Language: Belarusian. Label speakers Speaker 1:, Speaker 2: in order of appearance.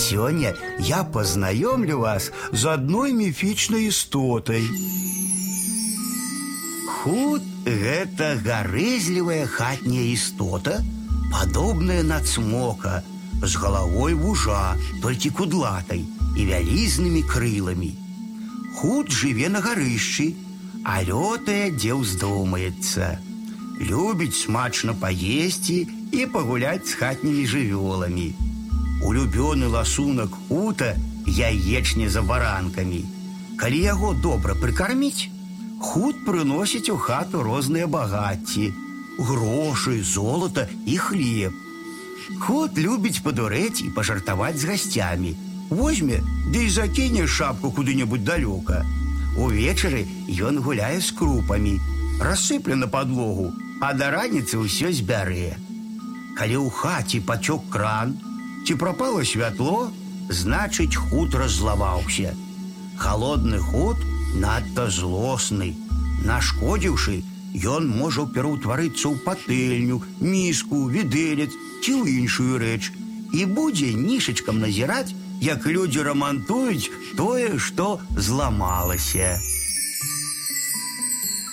Speaker 1: Сёння я познаёмлю вас з адной міфічнай істотай. Худ гэта гарызлівая хатняя істота, падобная на цмока, з галавой вужа, толькі кудлатай і вялізнымі крыламі. Худ жыве на гарышчы, а лётае, дзе ўздумаецца. Любіць смачна паесці і пагуляць з хатнімі жывёламі. Улюбёны ласунак хута яечне за баранкамі. Калі яго добра прыкарміць, худ прыносіць у хату розныя багацці, грошы, золата і хлеб. Ход любіць падурэць і пажартаваць з гасцямі. Возьме, ды і закіне шапку куды-небудзь далёка. Увечары ён гуляе з крупамі, рассыпле на падлогу, а да раніцы ўсё збярэ. Калі ў хаце пацёк кран, ці прапало святло, значыць худ раззлаваўся. Холодны худ надта злосны. Нашкодзіўшы, ён можа пераўтварыцца ў патэльню, міску, відэлец ці ў іншую рэч і будзе нішачкам назіраць, як людзі рамантуюць тое, што зламалася.